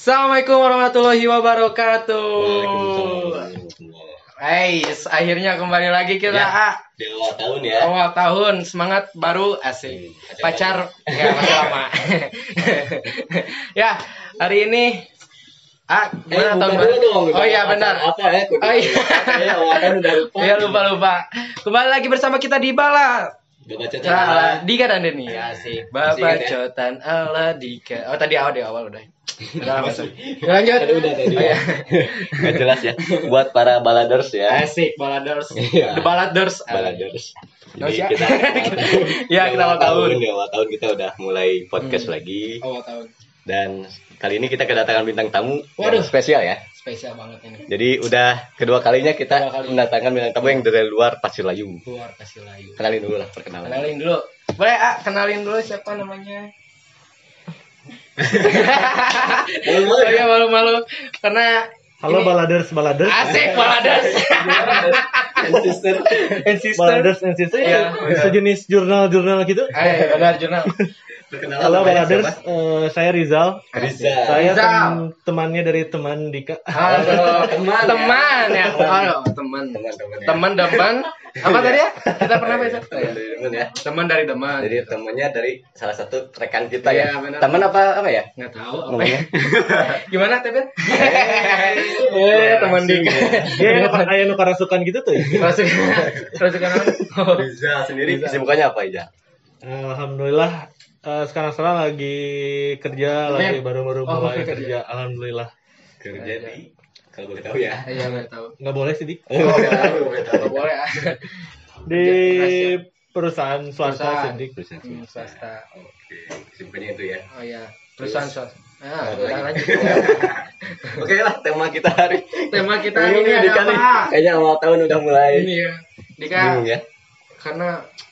Assalamualaikum warahmatullahi wabarakatuh. Hai, akhirnya kembali lagi kita Ya. ah, Di awal tahun ya awal tahun semangat baru asik. Pacar ya masih lama. ya, hari ini ah gimana tahun baru? Oh iya benar. Apa ya? Oh iya. Ya. Ya lupa lupa. Kembali lagi bersama kita di Bala. Caca. Ala Dika dan Deni asik. Bapak Masih ingat ya? Cotan ala Dika. Oh tadi awal di awal udah. Udah. Lanjut. Tadi udah tadi. Oh, iya. Nggak jelas ya Buat para baladers ya Asik, baladers. Iya. The baladers. Baladers. Jadi kita Ya, kita awal tahun. Di awal tahun kita udah mulai podcast Hmm. lagi Awal tahun. dan kali ini kita kedatangan bintang tamu Waduh. spesial ya. Spesial banget ini. Jadi udah kedua kalinya Kedua kita kali. mendatangkan bintang tamu yang dari luar Pasir Layu. Keluar kasih layu. Kenalin dulu lah perkenalan. Kenalin dulu. Boleh, Ah, kenalin dulu siapa namanya? iya malu-malu karena Halo ini- baladers, baladers. Asik baladers. Sister. And sister. Baladers and sister Iya. sejenis jurnal-jurnal gitu. Eh, benar jurnal. Perkenalan Halo baladers, siapa? eh, saya Rizal. Riza. Saya Rizal. tem- temannya dari teman Dika. Halo, Teman, ya. teman ya. Halo, teman. Teman-teman ya. Teman depan. Apa tadi ya? Kita pernah apa ya? Teman ya. Teman dari teman. Jadi temannya dari salah satu rekan kita Iya, ya. benar. Teman apa apa ya? Nggak tahu apa Namanya? ya. Gimana Teben? Eh, teman Dika. Dia yang kayak nu karasukan gitu tuh. ya. Masuk Rasukan apa? Oh. Riza sendiri kesibukannya apa aja? Alhamdulillah eh, sekarang-sekarang lagi kerja, lagi baru-baru Oh, mulai kerja. kerja. Alhamdulillah. Kerja di kalau boleh tahu ya. Iya, nggak tahu. Nggak boleh sih Dik. Oh, boleh tahu, boleh tahu. Nggak boleh. Di perusahaan swasta Perusahaan. sih Dik. Hmm, swasta. Oke, kesibukannya itu ya. Oh iya, perusahaan swasta. Ah, lanjut. Oke lah, tema kita hari. Tema kita Ini hari ini ada Dika nih. Kayaknya awal tahun udah mulai Ini ya. Dika, bingung ya. karena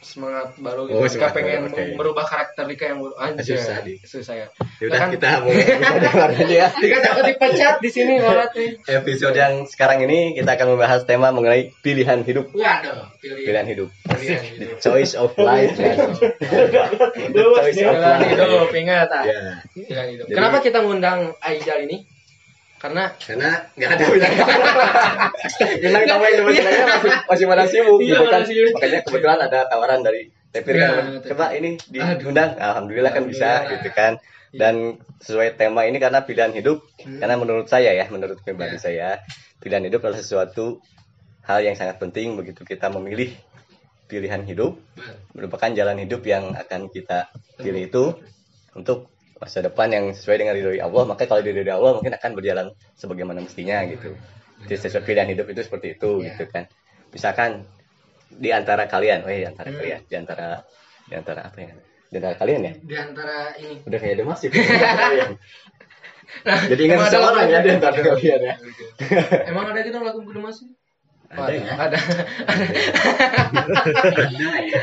semangat baru Oh, gitu. Dika semangat pengen oke. merubah karakter Dika yang baru. Anjir. Susah, Dik. Susah ya. Ya udah Kan- kita mulai episode aja ya. Dika takut dipecat di sini banget nih. Episode yang sekarang ini kita akan membahas tema mengenai pilihan hidup. Waduh, pilihan. Pilihan hidup. Pilihan The hidup. choice of life. The choice of Pilihan life. hidup, ingat ah. Ya. Pilihan hidup. Kenapa kita ngundang Aijal ini? Karena Karena nggak ada bintang tamu yang kebetulannya masih masih pada sibuk Iya, gitu kan. sibuk. Makanya kebetulan ada tawaran dari Tepir Iya, kan. Tepir. Coba ini diundang. Alhamdulillah kan bisa gitu kan. Dan sesuai tema ini karena pilihan hidup, Hmm. karena menurut saya ya, menurut pribadi Iya. saya, pilihan hidup adalah sesuatu hal yang sangat penting begitu kita memilih pilihan hidup merupakan jalan hidup yang akan kita pilih itu untuk masa depan yang sesuai dengan ridhoi Allah maka kalau ridhoi Allah mungkin akan berjalan sebagaimana mestinya gitu. Jadi sesuai pilihan hidup itu seperti itu Iya. gitu kan. Misalkan di antara kalian oh di antara Hmm. kalian di antara di antara apa ya? Di antara kalian ya? Di antara ini. Udah kayak demas ya jadi ingat seseorang lagu- ya di antara kalian ya. Emang ada gitu lagu masuk? Ada ya Ada. ada ya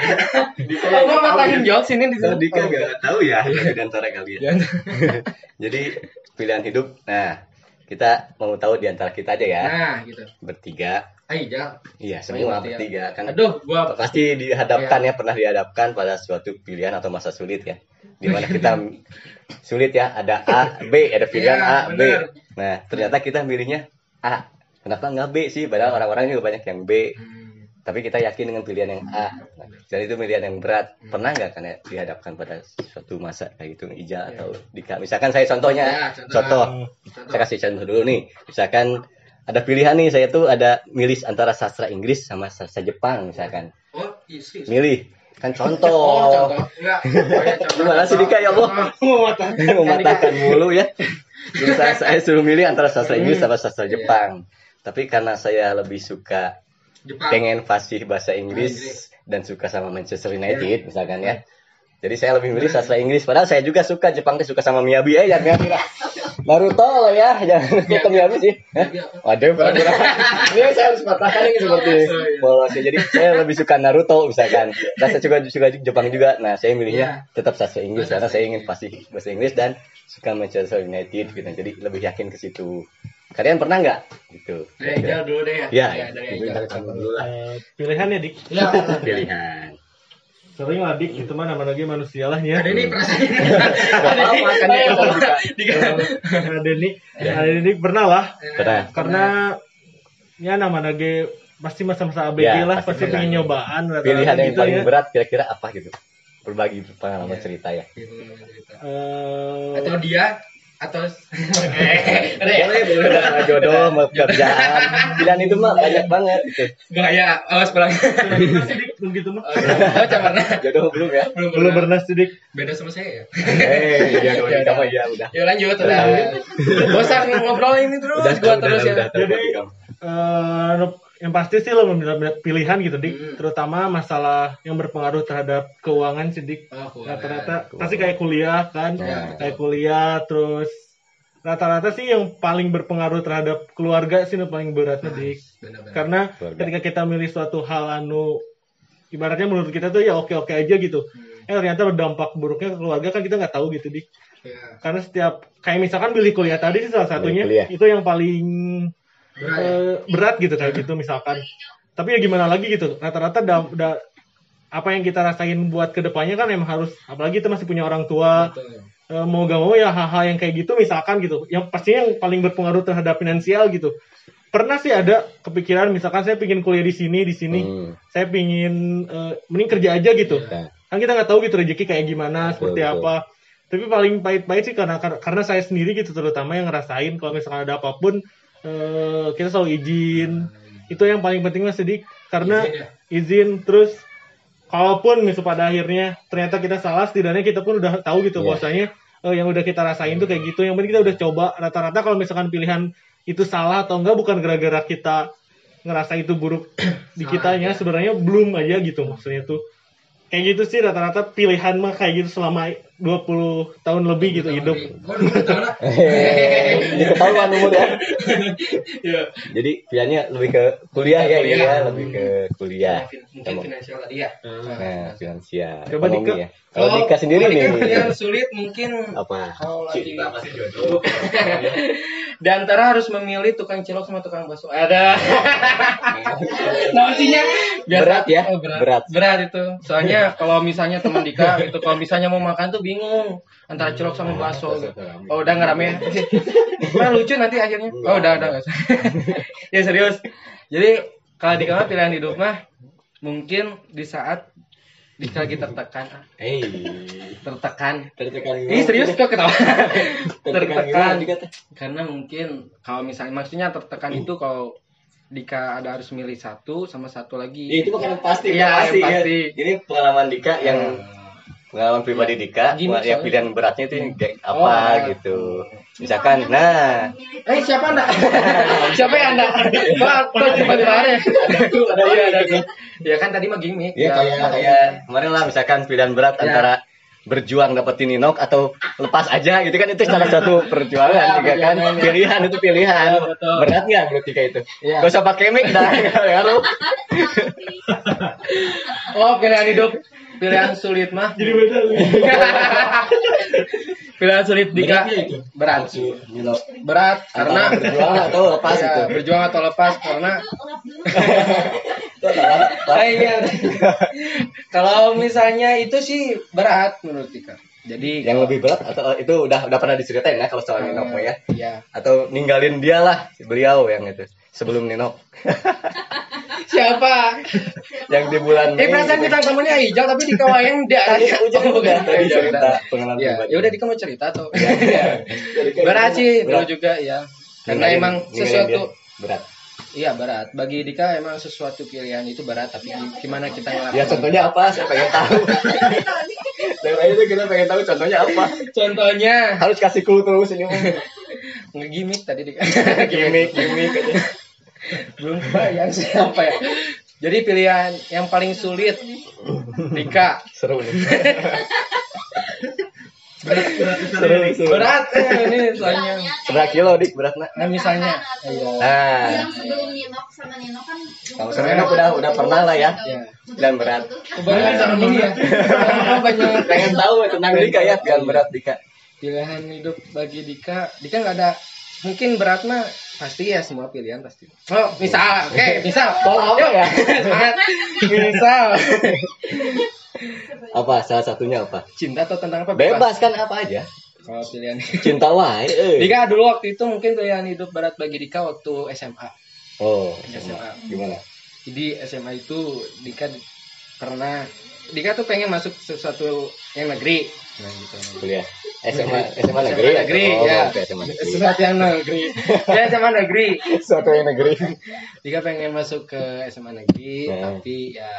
Oh, gua matahin jokes ini di sini. Dika nggak tahu ya di antara kalian. Jadi pilihan hidup. Nah, kita mau tahu di antara kita aja ya. Nah, gitu. Bertiga. Aijal. Iya, Oh, semua bertiga. bertiga kan. Aduh, gua Pasti dihadapkan Iya. ya, pernah dihadapkan pada suatu pilihan atau masa sulit ya. Di mana kita sulit ya, ada A, B, ada pilihan Iya, A, B. benar. Nah, ternyata kita milihnya A. Kenapa nggak B sih? Padahal orang-orang juga banyak yang B. Hmm. Tapi kita yakin dengan pilihan yang A. Nah, dan itu pilihan yang berat. Pernah nggak kan ya dihadapkan pada suatu masa kayak gitu, Ija atau Dika? Misalkan saya contohnya, Ya, contoh. contoh. Contoh. Saya kasih contoh dulu nih. Misalkan ada pilihan nih, saya tuh ada milih antara sastra Inggris sama sastra Jepang misalkan. Oh, isi. Milih. Kan Oh, contoh. Enggak. Oh, ya, contoh. Gimana sih Dika ya Allah? Mematahkan mulu ya. Jadi saya, saya suruh milih antara sastra Inggris sama sastra Iya. Jepang. Tapi karena saya lebih suka Jepang. pengen fasih bahasa Inggris Inggris. dan suka sama Manchester United misalkan ya. Jadi saya lebih milih sastra Inggris. Padahal saya juga suka Jepang suka sama Miyabi eh ya Miyabi lah. Naruto lah ya, jangan hukum habis sih. Hah? Waduh, pura-pura. Ini saya harus patahkan ini seperti polosnya. Jadi saya lebih suka Naruto misalkan. Rasa juga suka Jepang juga. Nah, saya milihnya tetap bahasa Inggris karena saya ingin pasti bahasa Inggris dan suka Manchester United gitu. Jadi lebih yakin ke situ. Kalian pernah nggak? Gitu. Dari Ejal dulu deh ya. Ya, Ya, dari Ejal. dulu lah. Eh, pilihan ya dik Ya, Pilihan. sering lah dik itu mah namanya lagi manusia lah ya ada ini perasaan. Gak apa-apa kan kita juga. ada nih ada ini pernah lah Pernah. karena ya nama nage pasti masa-masa ABG Ya, lah pasti pengen nyobaan Pilihan yang gitu paling ya. berat kira-kira apa gitu? Berbagi pengalaman cerita ya. Eh, Atau dia atau eh, ya? Boleh, boleh. Nah, jodoh, mau kerjaan. Pilihan itu mah banyak banget gitu. Gaya, awas pulang. belum gitu mah Oh, camarna. Jodoh belum ya? Belum belum pernah sih dik Beda sama saya ya. Eh, iya kalau kita mah iya udah. Ya lanjut udah. Bosan ngobrol ini terus Udah, gua udah, terus ya. udah, Jadi. Eh, yang pasti sih lo memilih pilihan gitu dik Hmm. terutama masalah yang berpengaruh terhadap keuangan sih dik Oh, rata-rata pasti kayak kuliah kan Ya. kayak kuliah terus rata-rata sih yang paling berpengaruh terhadap keluarga sih yang paling beratnya dik Benar-benar. karena Keluarga. ketika kita milih suatu hal anu ibaratnya menurut kita tuh ya oke-oke aja gitu Hmm. eh ternyata berdampak buruknya ke keluarga kan kita nggak tahu gitu dik Ya. karena setiap kayak misalkan pilih kuliah tadi sih salah satunya kuliah. itu yang paling Berat ya? eh, berat gitu kayak gitu misalkan tapi ya gimana lagi gitu rata-rata da- da- apa yang kita rasain buat ke depannya kan emang harus apalagi kita masih punya orang tua Betul. eh, mau gak mau ya hal-hal yang kayak gitu misalkan gitu yang pastinya yang paling berpengaruh terhadap finansial gitu pernah sih ada kepikiran misalkan saya pingin kuliah di sini di sini Hmm. saya pingin eh, mending kerja aja gitu Nah, kan kita nggak tahu gitu rezeki kayak gimana Betul, seperti betul. apa tapi paling pahit-pahit sih karena karena saya sendiri gitu terutama yang ngerasain kalau misalkan ada apa pun eh, kita selalu izin itu yang paling penting mas Sidik karena Izin ya? izin terus kalaupun misal pada akhirnya ternyata kita salah setidaknya kita pun udah tahu gitu Iya. bahwasanya eh, yang udah kita rasain tuh kayak gitu yang penting kita udah coba rata-rata kalau misalkan pilihan itu salah atau enggak bukan gara-gara kita ngerasa itu buruk di kitanya aja. sebenarnya belum aja gitu maksudnya tuh kayak gitu sih rata-rata pilihan mah kayak gitu selama 20 tahun lebih gitu hidup 20 tahun lah. Hehehe. Jadi ketahuan umur ya. Iya. Jadi pilihannya lebih ke kuliah ya, Kuliah. iya lebih ke kuliah. Mungkin finansial tadi ya. Nah, finansial, Coba Dika. ya. Kalau Dika sendiri nih, pilihan sulit mungkin apa? kalau lagi Cinta masih jodoh. di antara harus memilih tukang cilok sama tukang bakso. Ada. Namanya Berat ya? Oh, berat. Berat. berat. itu. Soalnya kalau misalnya teman Dika itu kalau misalnya mau makan tuh bingung antara cilok sama bakso. gitu. Oh, udah nggak rame. Nah, lucu nanti akhirnya. Oh, udah udah ya serius. Jadi kalau Dika mah pilihan hidup mah mungkin di saat Dika lagi tertekan, Hei, tertekan. tertekan. Ih serius kok ketawa. Tertekan? Karena mungkin kalau misalnya maksudnya tertekan itu kalau Dika ada harus milih satu sama satu lagi. Ya, itu bukan pasti, Iya, pasti, yang pasti. Ya. Ini pengalaman Dika yang pengalaman pribadi Dika, Gimana yang pilihan beratnya itu yang kayak apa Oh. gitu. Misalkan, nah, Eh siapa anda? siapa yang anda? Kok kok tiba-tiba ada? ada Iya ada. gitu. Ya kan tadi mah gimmick. Ya kayak kayak kemarin lah misalkan pilihan berat Ya. antara berjuang dapetin Ninok atau lepas aja gitu kan itu salah satu perjuangan juga kan ya. pilihan itu pilihan Ya, berat nggak menurut Dika itu Ya. gak usah pakai mic dah ya lu Oh pilihan hidup pilihan sulit mah. jadi beda pilihan sulit Dika berat. Berat karena berjuang atau lepas Iya, itu berjuang atau lepas karena iya. Kalau misalnya itu sih berat menurut Dika. Jadi yang lebih berat atau itu udah udah pernah diceritain ya kalau soal mah ya ya. atau ninggalin dia lah beliau yang itu sebelum Ninok Siapa? yang di bulan Eh perasaan gitu. bintang tamunya hijau tapi Dika wayang dia. Tadi ujung Oh, udah tadi ya cerita udah. pengalaman Ya, pribadi. ya udah Dika mau cerita tuh. Kayak berat gitu. sih Berat. dulu juga ya. Karena Ninggalin- emang sesuatu berat. iya berat. Bagi Dika emang sesuatu pilihan itu berat tapi gimana kita ngelakuin. Ya contohnya apa? Saya pengen tahu. Saya itu kita pengen tahu contohnya apa. Contohnya Harus kasih clue terus ini. mah. nge-gimmick tadi Dika. Gimik, gimik. Belum kebayang siapa ya. Jadi pilihan yang paling sulit Dika Seru nih. seru seru. Berat eh, ini soalnya. Seberapa kilo dik beratnya nah misalnya. Nah yang sebelum Ninok sama Nino kan kalau udah udah pernah lah ya. Iya. dan berat. Kebanyakan sama ini ya? Banyak. Pengen tahu tentang Dika ya biar berat Dika pilihan hidup bagi Dika. Dika nggak ada. Mungkin berat mah pasti ya semua pilihan pasti. Oh misal oke misal. Soal apa ya? Misal. Apa salah satunya apa? Cinta atau tentang apa? Bebas kan apa aja. Kalau pilihan cinta wae eh. Dika dulu waktu itu mungkin pilihan hidup berat bagi Dika waktu SMA oh. SMA. gimana? Jadi SMA itu Dika pernah Dika tuh pengen masuk sesuatu yang negeri nah gitu. Kuliah. SMA SMA negeri SMA negeri. oh, ya. oke, SMA negeri. Sesuatu yang negeri. Ya SMA negeri. Sesuatu yang negeri. Dika pengen masuk ke SMA negeri Hmm. tapi ya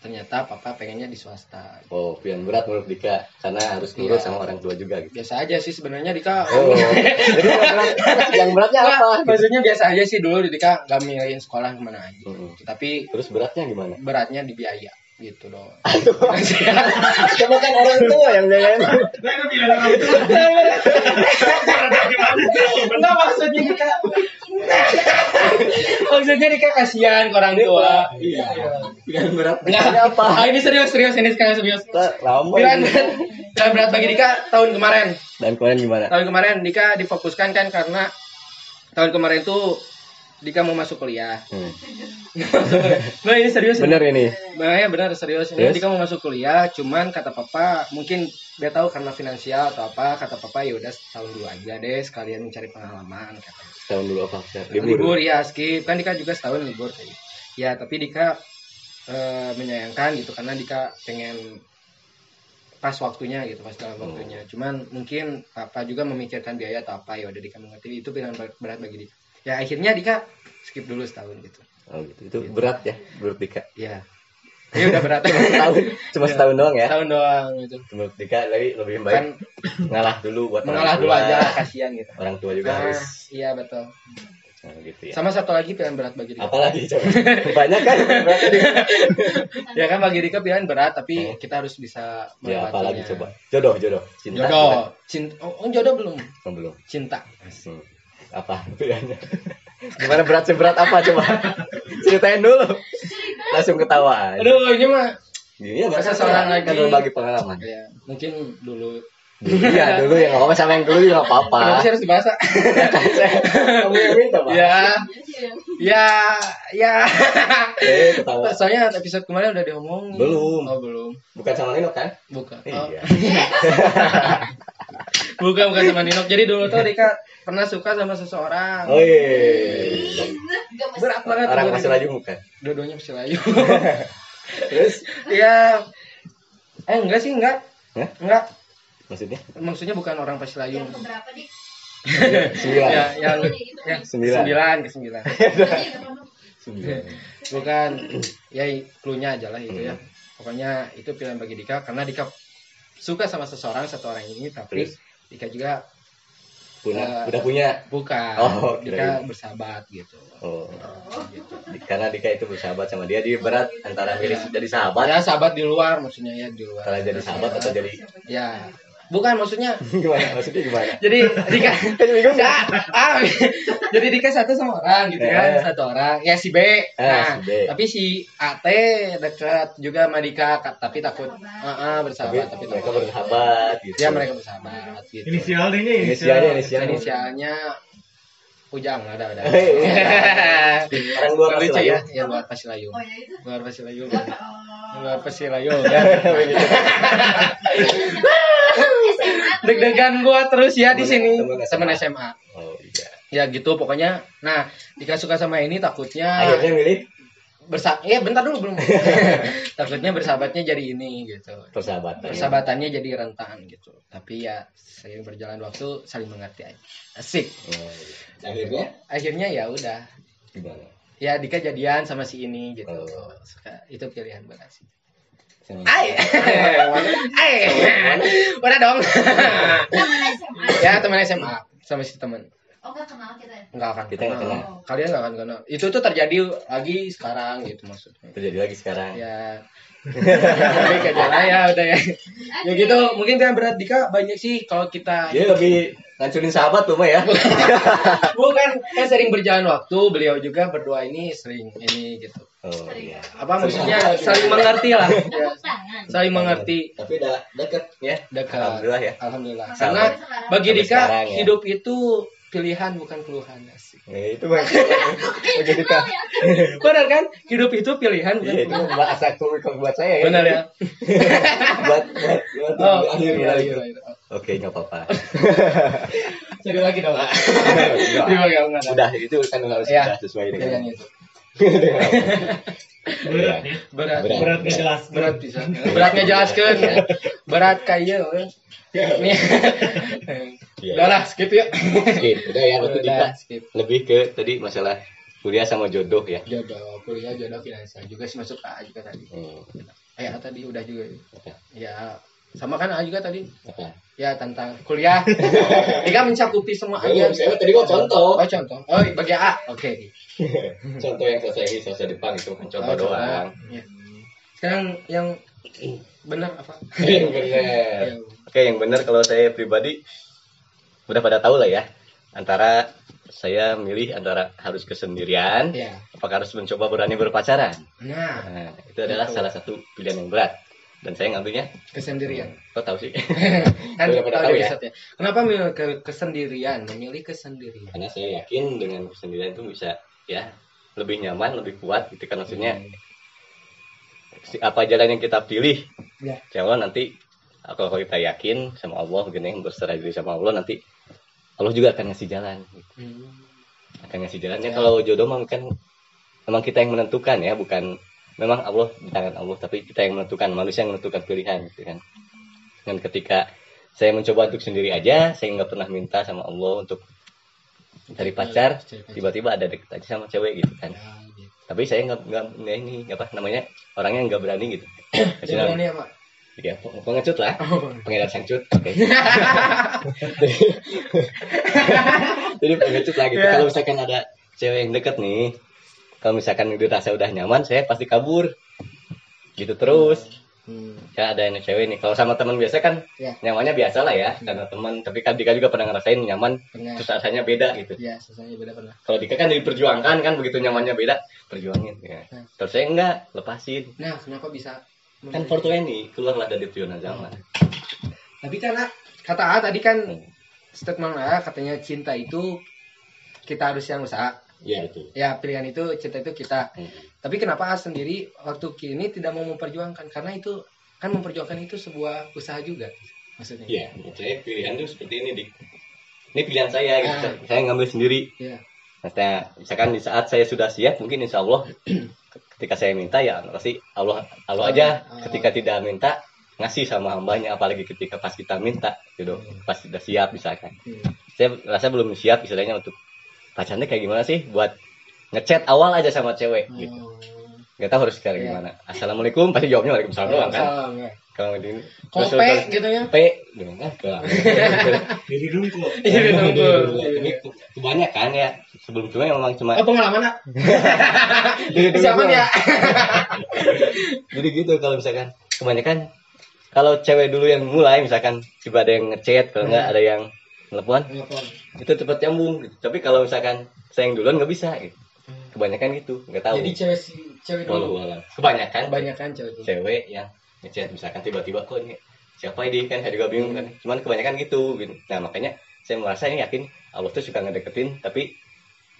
ternyata papa pengennya di swasta. Oh pilihan berat menurut Dika karena harus nurut Iya. sama orang tua juga gitu. Biasa aja sih sebenarnya Dika. Oh. Jadi yang berat yang beratnya Nggak, apa? maksudnya biasa aja sih dulu Dika. Gak milihin sekolah ke mana aja. Mm-mm. tapi terus beratnya gimana? Beratnya di biaya gitu dong. Coba kan orang tua yang biayain Enggak maksudnya Dika Maksudnya Dika kasihan ke orang tua. Iya. Pilihan berat. Enggak Dikanya apa? Ah, ini serius serius ini sekarang serius. Lama Pilihan berat. Pilihan berat bagi Dika tahun kemarin. Dan kalian gimana? Tahun kemarin Dika difokuskan kan karena Tahun kemarin tuh Dika mau masuk kuliah Hmm. Nah ini serius bener ini Nah, ya benar serius. Ini Terus? Dika mau masuk kuliah, cuman kata papa mungkin dia tahu karena finansial atau apa, kata papa ya udah setahun dulu aja deh sekalian mencari pengalaman katanya. tahun dulu apa Libur, libur ya skip kan Dika juga setahun libur tadi. Ya tapi Dika eh, menyayangkan gitu karena Dika pengen pas waktunya gitu pas dalam Hmm. waktunya. Cuman mungkin papa juga memikirkan biaya atau apa ya udah Dika mengerti itu pilihan berat, berat bagi Dika. Ya akhirnya Dika skip dulu setahun gitu. oh gitu itu berat ya menurut Dika Ya. Ya udah berat. setahun cuma setahun doang ya Setahun doang gitu. menurut Dika lebih lebih baik Kan ngalah dulu buat orang mengalah dulu aja kasihan gitu. orang tua juga Nah, harus iya betul. nah, gitu ya Sama satu lagi pilihan berat bagi Dika. apalagi coba banyak kan Dika. Ya kan bagi Dika pilihan berat tapi kita harus bisa ya apalagi coba jodoh jodoh cinta Jodoh. Cinta. Oh, oh, jodoh belum. Oh, belum Cinta. Hmm. Apa pilihannya gimana berat seberat apa coba ceritain dulu langsung ketawa. Aduh, ini mah Iya, bahasa seorang lagi- kan berbagi pengalaman. ya, mungkin dulu Iya, dulu ya nggak apa-apa sama yang dulu juga nggak apa-apa. Sih harus dibahas? ah? Kamu yang minta, Pak. ya, ya, ya. Eh, ketawa. Soalnya episode kemarin udah diomongin. Belum. Oh, belum. Bukan sama Nino kan? Bukan. Oh, Iya. bukan bukan sama Nino. Jadi dulu tuh Rika pernah suka sama seseorang. Oh iya. Berat banget. Orang tuh, masih laju bukan? Dua-duanya masih layu. Terus? ya, eh enggak sih enggak. Hah? Enggak. Maksudnya? Maksudnya bukan orang pasti layu. Yang keberapa dik? Sembilan. Ya, yang yang Sembilan. sembilan ke sembilan. Sembilan. bukan ya klunya aja lah itu ya Hmm. pokoknya itu pilihan bagi Dika karena Dika suka sama seseorang satu orang ini tapi Terus? Dika juga Punya, Eh, udah punya. bukan Oh, Dika kirain. bersahabat gitu Oh. gitu. Karena Dika itu bersahabat sama dia, dia berat antara milih jadi sahabat, ya sahabat di luar maksudnya ya di luar antara jadi sahabat atau jadi ya bukan maksudnya gimana? Maksudnya gimana? jadi Dika Kan bingung Enggak, ah, jadi Dika satu sama orang gitu Eh. kan, satu orang. Ya si B. Nah, si B. tapi si AT dekat juga sama Dika, ka- tapi takut Heeh, Tapi bersahabat tapi mereka takut. bersahabat gitu. Ya mereka bersahabat gitu. Ini. Inisialnya, inisialnya. Inisialnya Ujang ada ada. Orang luar pasti ya, layu. ya luar Pasilayu. Ya. Luar. Oh. Luar Pasilayu. Deg-degan gua terus ya di sini. temen SMA. SMA. Oh iya. Ya gitu pokoknya. Nah, Dika suka sama ini takutnya Akhirnya milih bersa ya bentar dulu belum takutnya bersahabatnya jadi ini gitu persahabatan. persahabatannya jadi rentan gitu tapi ya seiring berjalan waktu saling mengerti aja asik Oh, iya. Akhirnya akhirnya ya udah gimana? Ya Dika jadian sama si ini gitu. Oh. Suka- itu pilihan berat sih Ay, ay, mana dong? Ya teman SMA sama si teman. Oh nggak kenal kita ya? nggak akan Kita nggak kenal. kalian nggak akan kenal. Itu tuh terjadi lagi sekarang gitu maksudnya. Terjadi lagi sekarang. Ya tapi ke jalan ya udah ya. Ya gitu mungkin kan berat Dika banyak sih kalau kita dia lebih ngancurin sahabat tuh mah ya. Bukan kan sering berjalan waktu beliau juga berdua ini sering ini gitu. Oh iya. Apa maksudnya? saling mengerti lah. Ya, saling mengerti. Tapi udah deket. Ya dekat. Alhamdulillah ya. Alhamdulillah. Karena bagi Dika sekarang ya. hidup itu pilihan bukan keluhan ya, itu mah bagi kita. Benar kan? Hidup itu pilihan bukan? Iya itu keluhan bahasa komik buat saya ya. Benar ya. Buat buat buat oh akhir iya, buat iya, akhir. iya. oke nggak apa-apa. Jadi lagi dong. Ada. udah itu kan harus sudah sesuai dengan itu dengan apa. Berat ya. Berat. Berat. berat nggak jelas. Berat bisa. Berat ngejelaskeun ya. berat kayak Iya. udah lah skip yuk. Skip. udah ya waktu udah kita skip. lebih ke tadi masalah kuliah sama jodoh ya. Jodoh kuliah jodoh finansial juga sih masuk A juga tadi. Hmm. eh A tadi udah juga. Ya sama kan A juga tadi? Apa? Ya tentang kuliah. Dika mencakupi semua Belum, aja saya tadi mau contoh. oh contoh. Oh bagi A. Oke contoh yang selesai ini selesai Jepang itu kan contoh Oh, doang Ya. sekarang yang benar apa yang benar oke yang benar kalau saya pribadi udah pada tahu lah ya antara saya milih antara harus kesendirian ya apakah harus mencoba berani berpacaran nah nah, itu adalah Betul. salah satu pilihan yang berat dan saya ngambilnya kesendirian kok tahu sih kan Udah pada tahu ya? ya. Kenapa memilih ke- kesendirian? Memilih kesendirian. karena saya yakin dengan kesendirian itu bisa ya lebih nyaman lebih kuat gitu kan maksudnya si- apa jalan yang kita pilih Ya. Allah nanti kalau kita yakin sama Allah begini berserah diri sama Allah nanti Allah juga akan ngasih jalan gitu. Hmm. akan ngasih jalannya Ya. kalau jodoh mah kan memang kita yang menentukan ya bukan memang Allah di tangan Allah tapi kita yang menentukan manusia yang menentukan pilihan gitu kan dan ketika saya mencoba untuk sendiri aja saya nggak pernah minta sama Allah untuk cari pacar tiba-tiba ada deket aja sama cewek gitu kan. Ya, gitu. tapi saya nggak nggak nggak ini apa namanya orangnya nggak berani gitu. Jadi ini apa? ya pengecut lah. Oh. pengedar sangcut oke. Jadi pengecut lah gitu. Ya. kalau misalkan ada cewek yang deket nih kalau misalkan dirasa udah nyaman saya pasti kabur. Gitu terus Hmm. ya ada yang cewek nih kalau sama teman biasa kan Ya. nyamannya biasa lah ya karena teman tapi kan Dika juga pernah ngerasain nyaman Pernah. terus rasanya beda gitu Ya, sesanya beda pernah. kalau Dika kan diperjuangkan kan begitu nyamannya beda perjuangin ya. Hmm. terus saya enggak lepasin Nah, kenapa bisa? kan Fortuny keluarlah dari tujuan zaman Tapi karena kata A tadi kan Hmm. statement A katanya cinta itu kita harus yang usaha. Ya itu Ya, pilihan itu cinta itu kita. Hmm. Tapi kenapa A sendiri waktu kini tidak mau memperjuangkan? Karena itu kan memperjuangkan itu sebuah usaha juga. Maksudnya. Iya, menurut saya pilihan tuh seperti ini, Dik. Ini pilihan saya, gitu. Ah. Saya ngambil sendiri. Iya. Maksudnya, misalkan di saat saya sudah siap, mungkin insya Allah, ketika saya minta, ya pasti Allah, Allah aja. Ah. Ketika tidak minta, ngasih sama hambanya. Apalagi ketika pas kita minta, gitu. Hmm. Pas sudah siap, misalkan. Hmm. Saya rasa belum siap, istilahnya untuk pacarnya kayak gimana sih? Buat ngechat awal aja sama cewek, gitu. Oh. Gak tahu harus kayak Iya. gimana. Assalamualaikum, pasti jawabnya waalaikumsalam doang kan. Salam, ya. Kalau ini, Kalau terus P gitu ya. P, dengan ah, ke- jadi dungkul Iya, ditunggu. Ini ke- kebanyakan ya sebelum cuma memang cuma Oh, pengalaman, Nak? Jadi- Siapa ya? jadi gitu kalau misalkan kebanyakan kalau cewek dulu yang mulai misalkan tiba ada yang ngechat kalau nggak ada yang telepon Telepon. Itu cepet nyambung gitu. tapi kalau misalkan saya yang duluan nggak bisa gitu. kebanyakan gitu nggak tahu Jadi cewek si cewek Walau dulu. alam. kebanyakan Kebanyakan cewek dulu. cewek yang ngechat misalkan tiba-tiba kok ini siapa ini kan saya juga bingung kan cuman kebanyakan gitu gitu. nah makanya saya merasa ini yakin Allah tuh suka ngedeketin tapi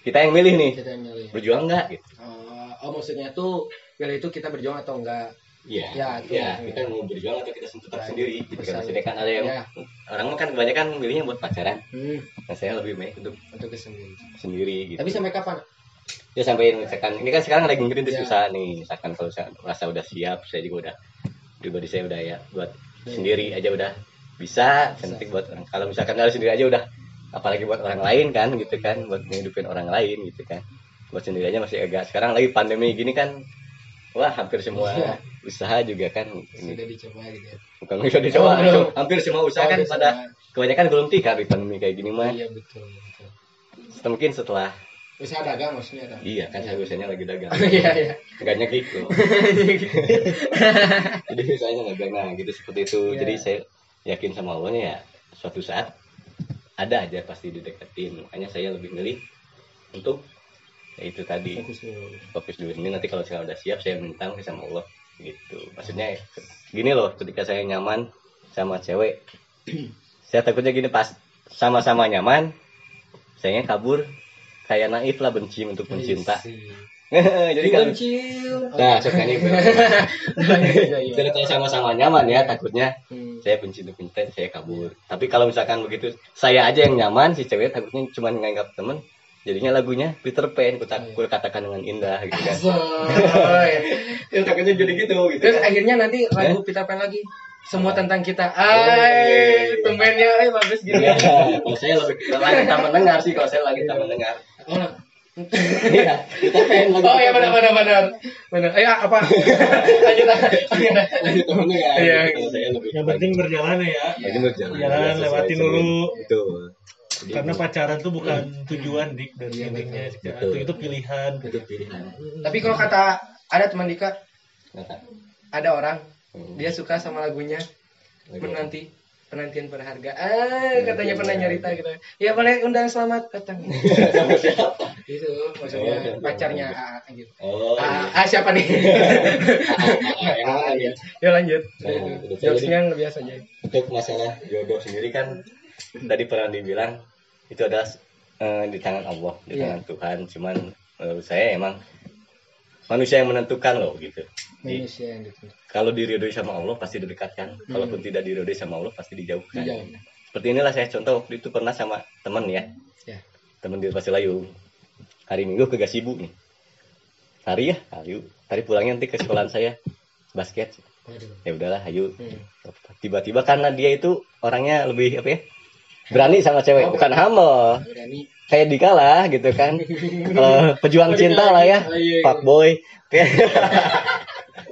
kita yang milih nih Kita yang milih. berjuang nggak gitu Oh, oh, maksudnya tuh pilih itu kita berjuang atau enggak? Iya, Ya, ya, kita mau berjuang atau kita tetap Baik. sendiri gitu kan. Maksudnya kan ada yang Ya. orang kan kebanyakan milihnya buat pacaran. Hmm, Nah, saya lebih baik untuk untuk kesendiri. sendiri gitu. Tapi sampai kapan? ya sampai misalkan ini kan sekarang lagi ngerintis Ya. usaha nih. Misalkan kalau saya merasa udah siap, saya juga udah pribadi saya udah ya buat Ya. sendiri aja udah bisa. Bisa. Penting buat orang. Kalau misalkan harus sendiri aja udah apalagi buat orang lain kan gitu kan, buat menghidupin orang lain gitu kan. Buat sendiri aja masih agak sekarang lagi pandemi gini kan Wah, hampir semua Iya. usaha juga kan ini Sudah dicoba gitu ya. bukan bisa dicoba Oh, hampir semua usaha kan Oh, pada dicoba. kebanyakan belum tikar di pandemi kayak gini mah Iya betul. betul. mungkin setelah Bisa dagang maksudnya ada. iya kan saya biasanya lagi dagang Iya iya. Enggaknya gitu jadi misalnya nggak nah gitu seperti itu Iya. jadi saya yakin sama Allahnya ya suatu saat ada aja pasti dideketin makanya saya lebih milih untuk ya itu tadi Fokus dulu. fokus dulu ini nanti kalau saya udah siap saya minta sama Allah gitu maksudnya gini loh ketika saya nyaman sama cewek saya takutnya gini pas sama-sama nyaman saya kabur kayak naif lah benci untuk mencinta jadi kan Bencil. nah Iya iya. jadi kalau sama-sama nyaman ya takutnya Hmm. saya benci untuk mencinta saya kabur tapi kalau misalkan begitu saya aja yang nyaman si cewek takutnya cuma nganggap temen jadinya lagunya Peter Pan ku, tak- ku katakan dengan indah gitu kan ya takutnya jadi gitu gitu Terus kan. akhirnya nanti lagu Peter Pan lagi. Semua tentang kita. Ay, temennya ay bagus gini. Iya, kalau saya lebih lagi tak mendengar sih kalau saya lagi tak mendengar Oh, iya lagu oh ya Peter benar benar benar. Benar. Eh apa? Lanjut. lagi tak mendengar Iya. kalau saya lebih Yang penting berjalan ya. lagi berjalan lewatin dulu. betul Jadi Karena pacaran tuh bukan tujuan dik dari Iya, intinya. betul. Itu, itu pilihan. itu pilihan Tapi kalau kata ada teman Dika, Kata, ada orang hmm, dia suka sama lagunya lagi- menanti penantian berharga. Ah, katanya pernah nyerita gitu. Ya boleh undang selamat datang. sama siapa Itu maksudnya Oh, pacarnya AA gitu. oh Ah, iya. ah, siapa nih? Ah, dia ya lanjut. Nah, Jokesnya yang biasa aja. untuk masalah jodoh sendiri kan tadi pernah dibilang itu adalah eh, di tangan Allah di Iya. tangan Tuhan. Cuman menurut saya emang manusia yang menentukan loh gitu. Manusia yang kalau diridhoi sama Allah pasti didekatkan. Hmm. kalaupun tidak diridhoi sama Allah pasti dijauhkan. Dijauh. seperti inilah saya contoh waktu itu pernah sama teman ya. Ya. teman di Pasir Layu. Hari Minggu ke Gasibu nih. Hari ya? Ayo tadi pulangnya nanti ke sekolahan saya basket. Ya udahlah ayo. Hmm. tiba-tiba karena dia itu orangnya lebih apa ya berani sama cewek Oh, bukan Berani. kayak Dika lah gitu kan. Eh, pejuang cinta lah ya Oh, iya, iya. pak boy.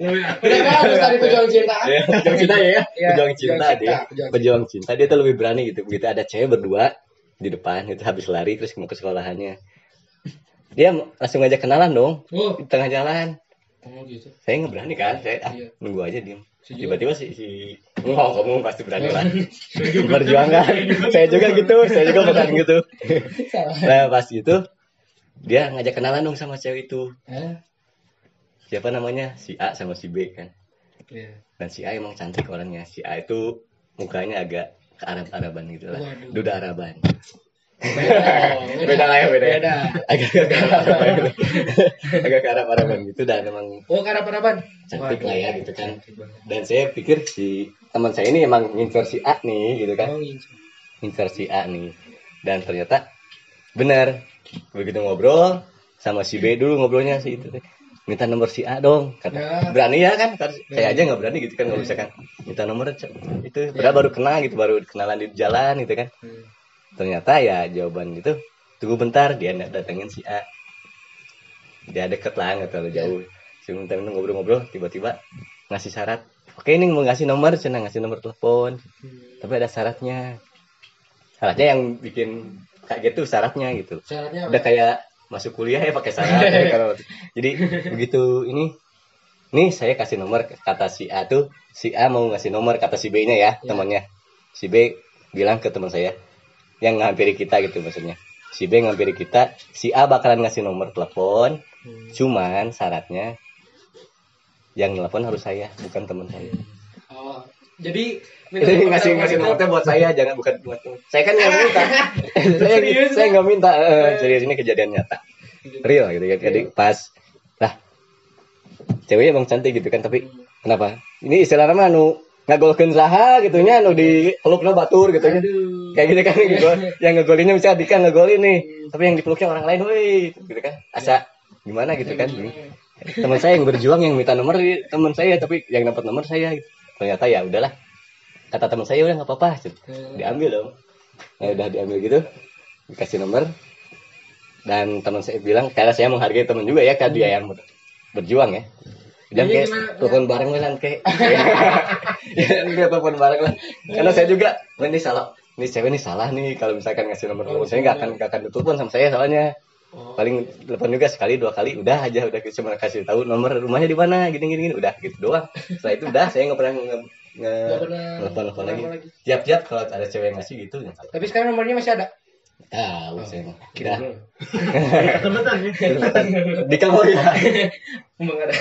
Tadi pejuang cinta. pejuang cinta ya. Pejuang cinta dia. pejuang pejuang cinta dia tuh lebih berani gitu. Begitu ada cewek berdua di depan itu habis lari terus mau ke sekolahannya. Dia langsung ngajak kenalan dong Oh, di tengah jalan oh gitu. saya nggak berani kan? Saya ah, Iya. nunggu aja diem. Tiba-tiba si si oh kamu pasti berani lah. Berjuang kan saya juga gitu. saya juga bukan gitu. Nah pas itu dia ngajak kenalan dong sama cewek itu. Siapa namanya? Si A sama si B kan. Iya. dan si A emang cantik orangnya. Si A itu mukanya agak ke Arab-Araban gitu lah. Duda Araban Beda, beda lah ya beda, ya. Beda. agak ke Arab-Araban gitu. agak ke Arab-Araban gitu dan emang Oh, karap-karapan. cantik lah ya gitu kan. Dan saya pikir si teman saya ini emang ngincer si A nih gitu kan. Oh, ngincer si A nih. Dan ternyata benar. Begitu ngobrol sama si B dulu ngobrolnya si itu minta nomor si A dong kata. Ya. berani ya kan? Saya aja nggak berani gitu kan kalau misalkan minta nomor itu padahal baru kenal gitu baru kenalan di jalan gitu kan. Hmm. Ternyata ya jawaban itu tunggu bentar dia dat- datengin si A. Dia deket lah nggak terlalu jauh. Si minta minta ngobrol-ngobrol tiba-tiba ngasih syarat. Oke ini mau ngasih nomor cina ngasih nomor telepon. Tapi ada syaratnya. Syaratnya yang bikin kayak gitu syaratnya gitu. Syaratnya udah kayak masuk kuliah ya pakai syarat. Ya, kalau- jadi begitu ini nih saya kasih nomor kata si A tuh. Si A mau ngasih nomor kata si B nya ya Ya. temannya. Si B bilang ke teman saya yang ngampiri kita gitu maksudnya. Si B ngampiri kita si A bakalan ngasih nomor telepon. Hmm. cuman syaratnya yang telepon harus saya bukan teman saya. Oh, jadi Jadi ngasih ngasih nomornya buat saya jangan bukan buat saya kan nggak minta. Saya saya nggak minta eh, serius ini kejadian nyata. Real gitu ya jadi pas. Lah ceweknya emang cantik gitu kan tapi kenapa? Ini istilah nama anu ngagolkeun saha gitu nya anu di pelukna batur gitu. Nya kayak gitu kan gitu. yang ngegolinnya bisa Dika ngegolin nih tapi yang dipeluknya orang lain woi gitu kan. Asa gimana? gitu kan. Teman saya yang berjuang yang minta nomor teman saya tapi yang dapat nomor saya gitu. ternyata ya udahlah kata teman saya udah nggak apa-apa gitu. diambil dong. Nah, udah diambil gitu dikasih nomor. Dan teman saya bilang karena saya menghargai teman juga ya kan dia yang ber- berjuang ya. Dan kayak telepon bareng lah kayak ya dia telepon bareng lah. Karena saya juga "Wah, ini salah. Ini cewek nih salah nih kalau misalkan ngasih nomor telepon saya nggak akan nggak akan telepon sama saya soalnya. Oh. paling telepon juga sekali dua kali udah aja udah cuma kasih tahu nomor rumahnya di mana gini gini gini udah gitu doang. Setelah itu udah saya nggak pernah nge, nge telepon lagi. tiap tiap kalau ada cewek yang ngasih gitu Tapi sekarang nomornya masih ada. Tahu saya mah Kita udah Kebetulan ya. di ya Emang ada.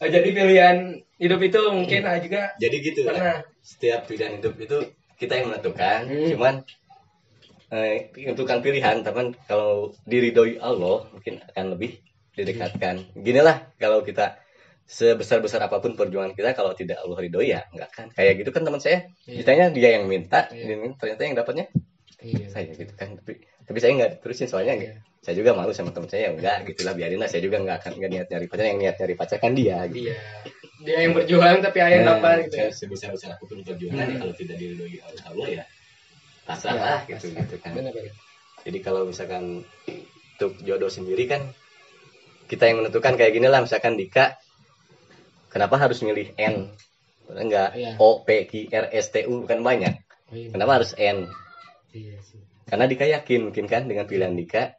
Oh, Jadi pilihan hidup itu mungkin ah, juga jadi gitu lah. pernah. setiap pilihan hidup itu kita yang menentukan Hmm. cuman eh, menentukan pilihan tapi kalau diridhoi Allah mungkin akan lebih didekatkan ginilah kalau kita sebesar besar apa pun perjuangan kita kalau tidak Allah ridhoi ya enggak kan kayak gitu kan teman saya Iya. ditanya dia yang minta Iya. minta, ternyata yang dapatnya Iya. saya gitu kan tapi tapi saya nggak terusin soalnya Iya. saya juga malu sama teman saya enggak gitulah biarin lah saya juga nggak akan nggak niat nyari pacar yang niat nyari pacar kan dia gitu. Iya. Dia yang berjuang tapi ayah yang Nah, dapat gitu ya. sebesar besar apa pun perjuangan Hmm. ya kalau tidak diridhoi oleh Allah ya pasrah Ya, lah gitu pasrah. gitu kan Benar benar. jadi kalau misalkan untuk jodoh sendiri kan kita yang menentukan kayak gini lah misalkan Dika kenapa harus milih N enggak Iya. O P Q R S T U kan banyak Oh, iya. kenapa harus N Iya sih. karena Dika yakin mungkin kan dengan pilihan Dika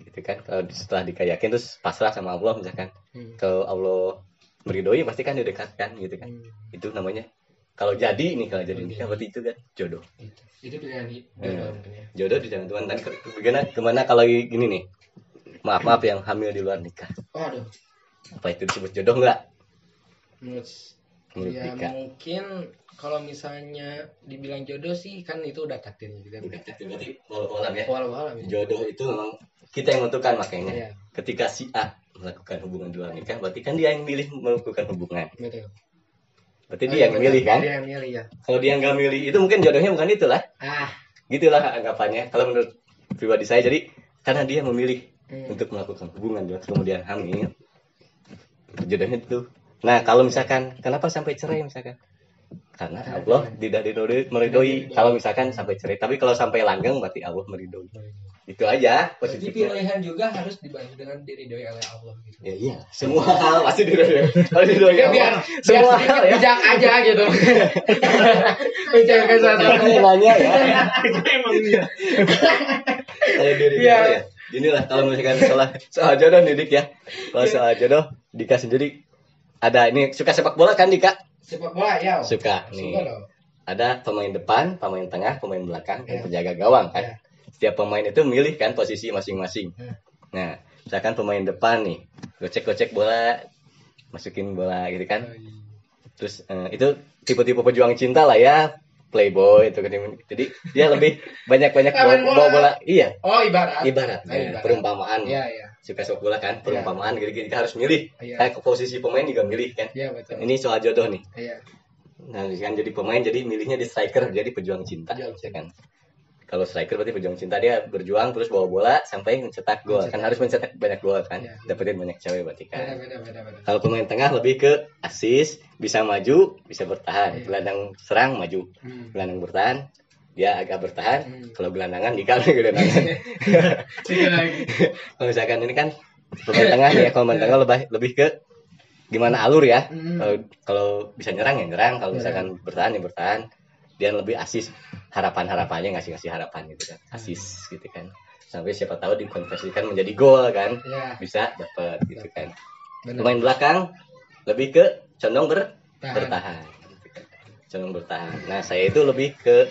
gitu kan kalau setelah Dika yakin terus pasrah sama Allah misalkan Hmm. kalau Allah meridoi pasti kan didekatkan gitu kan Hmm. itu namanya kalau jadi nih kalau jadi Kalau nikah jadi. berarti itu kan jodoh Itu. Itu pilihan hidup Hmm. mungkin ya. jodoh di jalan Tuhan tadi ke- gimana gimana kalau gini nih maaf maaf yang hamil di luar nikah Oh, aduh. apa itu disebut jodoh nggak Menurut ya Dika mungkin kalau misalnya dibilang jodoh sih kan itu udah takdirnya kita. Udah, berarti walau ya Walau-walau ya. jodoh itu memang kita yang menentukan makanya Iya. ketika si A melakukan hubungan di luar nikah berarti kan dia yang milih melakukan hubungan Betul. berarti dia yang milih kan Dia yang milih ya. kalau dia nggak milih itu mungkin jodohnya bukan itulah Ah. gitulah anggapannya kalau menurut pribadi saya jadi karena dia memilih Hmm. untuk melakukan hubungan kemudian hamil jodohnya itu nah kalau misalkan kenapa sampai cerai misalkan? Karena Allah tidak meridhoi. Kalau misalkan sampai cerai. Tapi kalau sampai langgeng berarti Allah meridhoi. Itu aja Berarti positifnya pilihan juga harus dibantu dengan diridhoi oleh Allah gitu. ya iya. Semua hal pasti diridhoi. Kalau diridhoi Ya, biar semua biar hal ya. bijak aja gitu. Menjaga Jangan sesuatu. nanya ya. Emang iya. kalau diri Iya. ya. Inilah kalau misalkan soal soal jodoh nih Dik ya. Kalau soal jodoh Dika sendiri ada ini suka sepak bola kan Dika Sepak bola ya. suka Suka nih dong. ada pemain depan pemain tengah pemain belakang dan Iya. penjaga gawang kan Iya. setiap pemain itu milih kan posisi masing-masing Iya. nah misalkan pemain depan nih gocek-gocek bola masukin bola gitu kan terus eh, itu tipe-tipe pejuang cinta lah ya playboy itu kan jadi dia lebih banyak-banyak bawa, Kawan bola. bawa bola iya Oh ibarat. ibarat Oh, nah, ibarat. perumpamaan Iya iya. Suka sepak bola kan perumpamaan gitu kita harus milih Iya. kayak ke posisi pemain juga milih kan Iya betul. ini soal jodoh nih Iya. nah kan jadi pemain jadi milihnya di striker jadi pejuang cinta Pejuang ya kan kalau striker berarti pejuang cinta dia berjuang terus bawa bola sampai mencetak gol kan harus mencetak banyak gol kan Iya. dapetin banyak cewek berarti kan beda beda beda. kalau pemain tengah lebih ke asis bisa maju bisa bertahan Iya. gelandang serang maju Hmm. gelandang bertahan dia agak bertahan Hmm. kalau gelandangan dikal gelandangan Tiga lagi. kalau misalkan ini kan pemain tengah ya kalau pemain tengah lebih lebih ke gimana alur ya Hmm. kalau kalau bisa nyerang ya nyerang kalau Nyerang. misalkan bertahan ya bertahan dia lebih asis harapan harapannya ngasih ngasih harapan gitu kan asis gitu kan sampai siapa tahu dikonversikan menjadi gol kan Iya. bisa dapat gitu kan pemain belakang lebih ke condong ber Tahan. bertahan condong bertahan. Nah saya itu lebih ke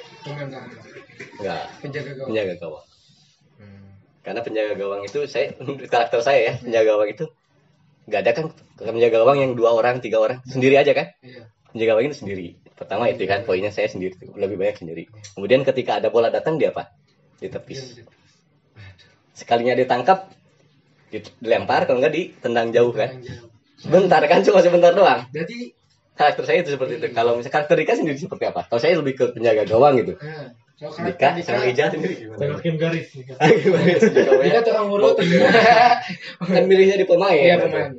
enggak. Penjaga gawang. penjaga gawang. Hmm. karena penjaga gawang itu saya karakter saya ya penjaga gawang itu nggak ada kan penjaga gawang yang dua orang tiga orang sendiri aja kan? Iya. penjaga gawang itu sendiri. Pertama itu kan poinnya saya sendiri lebih banyak sendiri. Kemudian ketika ada bola datang dia apa? Ditepis. Sekalinya ditangkap dilempar kalau nggak ditendang jauh kan? Sebentar kan cuma sebentar doang. Berarti karakter saya itu seperti itu kalau misalnya karakter Dika sendiri seperti apa kalau saya lebih ke penjaga gawang gitu nah, kalau Dika sama Ija sendiri gimana Tegakin garis Dika? Tukang urut. kan milihnya di pemain Iya pemain.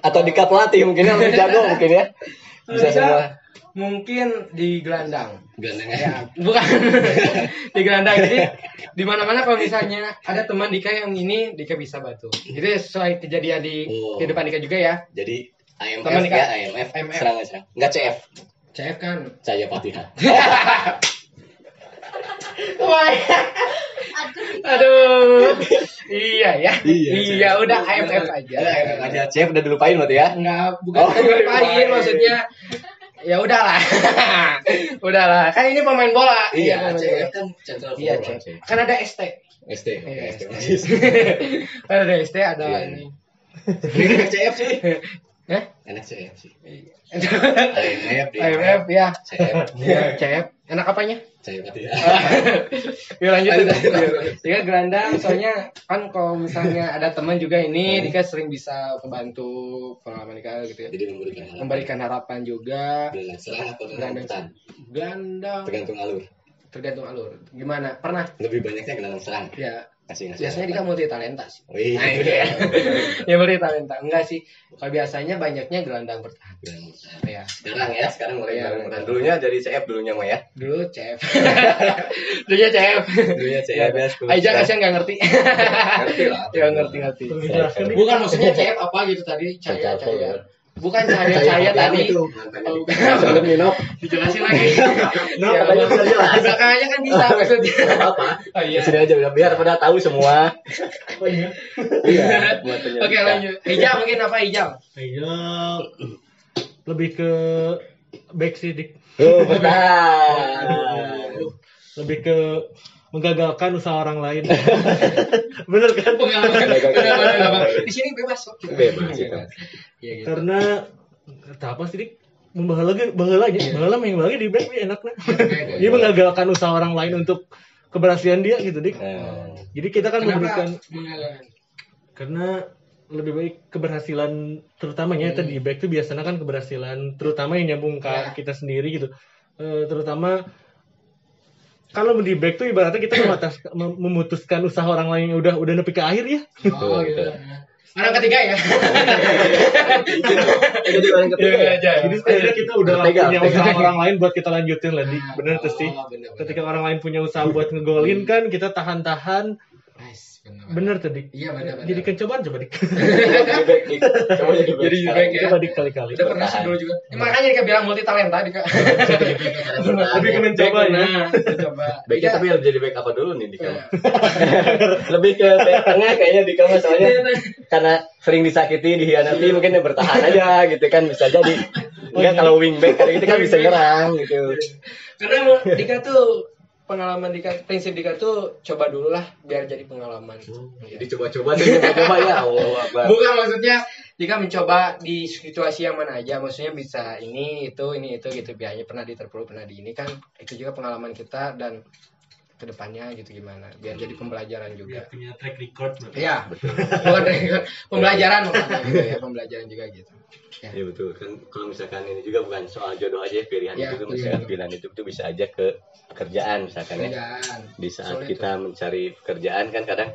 atau Dika pelatih mungkin yang lebih jago mungkin ya bisa semua Mungkin di gelandang. gelandangnya Ya, bukan di gelandang. Jadi di mana-mana kalau misalnya ada teman Dika yang ini Dika bisa bantu. Itu sesuai kejadian di Oh. kehidupan Dika juga ya. jadi IMF Teman ya IMF IMF. serang serang nggak CF CF kan. Saya Fatihah. Wah. Aduh. Iya ya. Iya, Iya, udah AMF aja. aja Chef udah dilupain berarti ya? Enggak, bukan Oh, dilupain dilupain. maksudnya. Ya udahlah. udahlah. Kan ini pemain bola. pemain bola. kan central Iya, CF. Kan ada ST. ST. Iya, ST. ST. kan ada ST, ada Iya. ini. Enak CF sih. Hah? Enak CF sih. Iya. AMF dia. AMF ya. CF. Iya, CF. Enak apanya? Saya Fatihah. Yuk lanjut lanjut. Dika gelandang soalnya kan kalau misalnya ada teman juga ini Dika sering bisa membantu pengalaman Dika gitu ya. Jadi memberikan harapan. Memberikan harapan juga. Gelandang serang atau gelandang? Gelandang Tergantung alur. tergantung alur. Gimana? Pernah? Lebih banyaknya gelandang serang. Ya. Kasih ngasih. Biasanya Dika multi talenta sih. Wih. Nah, iya. ya multi talenta. Enggak sih. Kalau biasanya banyaknya gelandang bertahan. Gelandang bertahan. Ya. Sekarang ya, sekarang mulai Iya. gelandang bertahan. Dulunya dari CF dulunya mah ya. Dulu CF. Dulunya CF. Dulunya CF ya. sepuluh Aja kasihan nggak ngerti. Ngerti lah. Ya ngerti ngerti. Perlu dijelaskan nih. Bukan maksudnya CF apa gitu tadi cahaya Cancel, cahaya. ya. Bukan cahaya cahaya tadi. itu. Sebelum minum. Dijelasin lagi. No, Ya, katanya bisa jelas. Belakangnya kan bisa maksudnya. apa? Oh iya. Sini aja biar, biar pada tahu semua. Oh iya. Iya. Oke lanjut. Hijau mungkin apa hijau? Iya. Lebih ke back sih dik. Oh, betul. Lebih ke menggagalkan usaha orang lain. Bener kan? Di sini bebas kok. Bebas, ya. Iya gitu. Karena kata apa sih dik? Membahala ge baheula aja. Baheula main lagi di back nih enaknya. Dia menggagalkan usaha orang lain untuk keberhasilan dia gitu dik. Nah, Jadi kita kan memberikan karena lebih baik keberhasilan terutamanya tadi di back itu biasanya kan keberhasilan terutama yang nyambung ke Ya. kita sendiri gitu Eh, terutama kalau di back tuh ibaratnya kita memutuskan usaha orang lain yang udah udah nepi ke akhir ya Oh gitu. Orang ketiga ya. jadi orang ketiga ya? aja. jadi setidaknya kita udah Bertega, punya usaha orang lain buat kita lanjutin lah Dik. bener tuh sih Oh, bener, bener. ketika orang lain punya usaha buat ngegolin kan kita tahan-tahan Nice, bener. bener tuh Dik. Iya bener bener. jadi cobaan coba dik Jadi back, Dik. Coba jadi ya. coba dik kali-kali Udah pernah sih dulu juga. Ya, makanya Dika bilang multi talenta Dika. lebih ke mencoba ya Nah, mencoba. Backnya Dika- tapi harus jadi back apa dulu nih di kamu? Iya. Lebih ke tengah kayaknya di kamu soalnya karena sering disakiti, dihianati mungkin ya bertahan aja gitu kan bisa jadi. Enggak kalau wing back kayak gitu kan bisa nyerang gitu. Karena Dika tuh pengalaman Dika, prinsip Dika tuh coba dulu lah biar jadi pengalaman. Jadi coba-coba deh, coba-coba ya Allah Akbar. Bukan maksudnya Dika mencoba di situasi yang mana aja, maksudnya bisa ini itu ini itu gitu biasanya pernah diterpuruk pernah di ini kan itu juga pengalaman kita dan ke depannya gitu gimana biar jadi pembelajaran juga. punya track record berarti. Iya, bukan pembelajaran maksudnya gitu ya, pembelajaran juga gitu. Ya. Iya betul kan kalau misalkan ini juga bukan soal jodoh aja pilihan Iya, itu iya. misalkan pilihan itu tuh bisa aja ke pekerjaan misalkan ya Pekerjaan. di saat Sulit kita mencari pekerjaan kan kadang